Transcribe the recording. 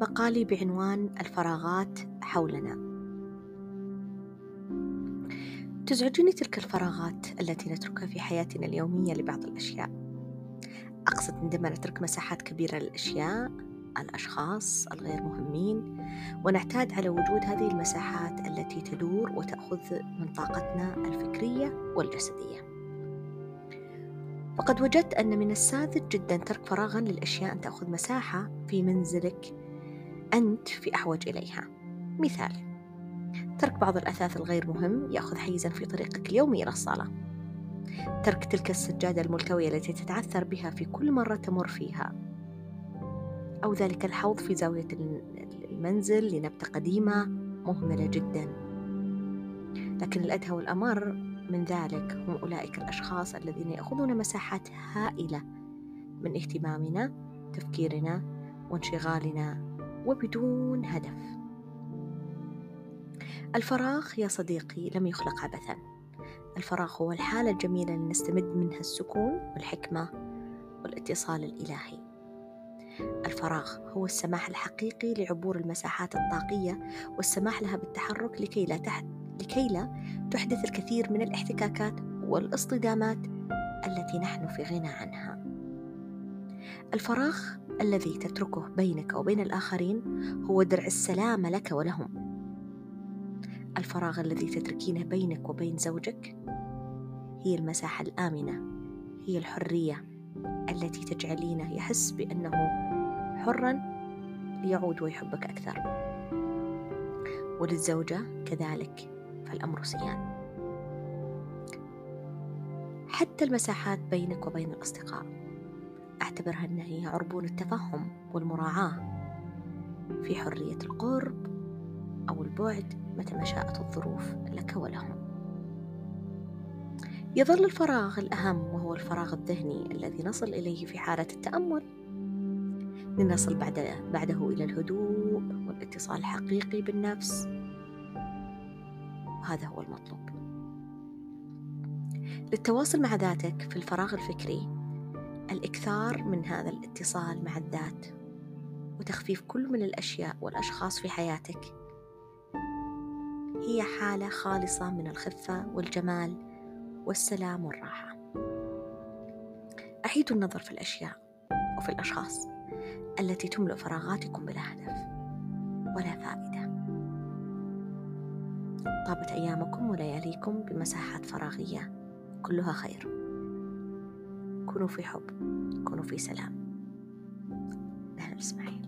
مقالي بعنوان الفراغات حولنا. تزعجني تلك الفراغات التي نتركها في حياتنا اليومية لبعض الأشياء. أقصد عندما نترك مساحات كبيرة للأشياء الأشخاص الغير مهمين ونعتاد على وجود هذه المساحات التي تدور وتأخذ من طاقتنا الفكرية والجسدية. فقد وجدت أن من الساذج جدا ترك فراغا للأشياء أن تأخذ مساحة في منزلك أنت في أحوج إليها. مثال ترك بعض الأثاث الغير مهم يأخذ حيزا في طريقك اليومي إلى الصالة ترك تلك السجادة الملتوية التي تتعثر بها في كل مرة تمر فيها. أو ذلك الحوض في زاوية المنزل لنبتة قديمة مهملة جدا. لكن الأدهى والأمر من ذلك هم أولئك الأشخاص الذين يأخذون مساحات هائلة من اهتمامنا تفكيرنا وانشغالنا. وبدون هدف. الفراغ يا صديقي لم يخلق عبثا الفراغ هو الحالة الجميلة اللي نستمد منها السكون والحكمة والاتصال الإلهي. الفراغ هو السماح الحقيقي لعبور المساحات الطاقية والسماح لها بالتحرك لكي لا تحت لكي لا تحدث الكثير من الاحتكاكات والاصطدامات التي نحن في غنى عنها. الفراغ الذي تتركه بينك وبين الآخرين هو درع السلامة لك ولهم. الفراغ الذي تتركينه بينك وبين زوجك هي المساحة الآمنة هي الحرية التي تجعلينه يحس بأنه حرا ليعود ويحبك أكثر. وللزوجة كذلك فالأمر سيان حتى المساحات بينك وبين الأصدقاء. أعتبرها أنها هي عربون التفهم والمراعاة. في حرية القرب أو البعد متى ما شاءت الظروف لك ولهم. يظل الفراغ الأهم وهو الفراغ الذهني الذي نصل إليه في حالة التأمل. لنصل بعد بعده إلى الهدوء والاتصال الحقيقي بالنفس. وهذا هو المطلوب. للتواصل مع ذاتك في الفراغ الفكري الإكثار من هذا الاتصال مع الذات وتخفيف كل من الأشياء والأشخاص في حياتك. هي حالة خالصة من الخفة والجمال والسلام والراحة. أعيدوا النظر في الأشياء وفي الأشخاص التي تملأ فراغاتكم بلا هدف ولا فائدة. طابت أيامكم ولياليكم بمساحات فراغية كلها خير. كونوا في حب كونوا في سلام. أهلا إسماعيل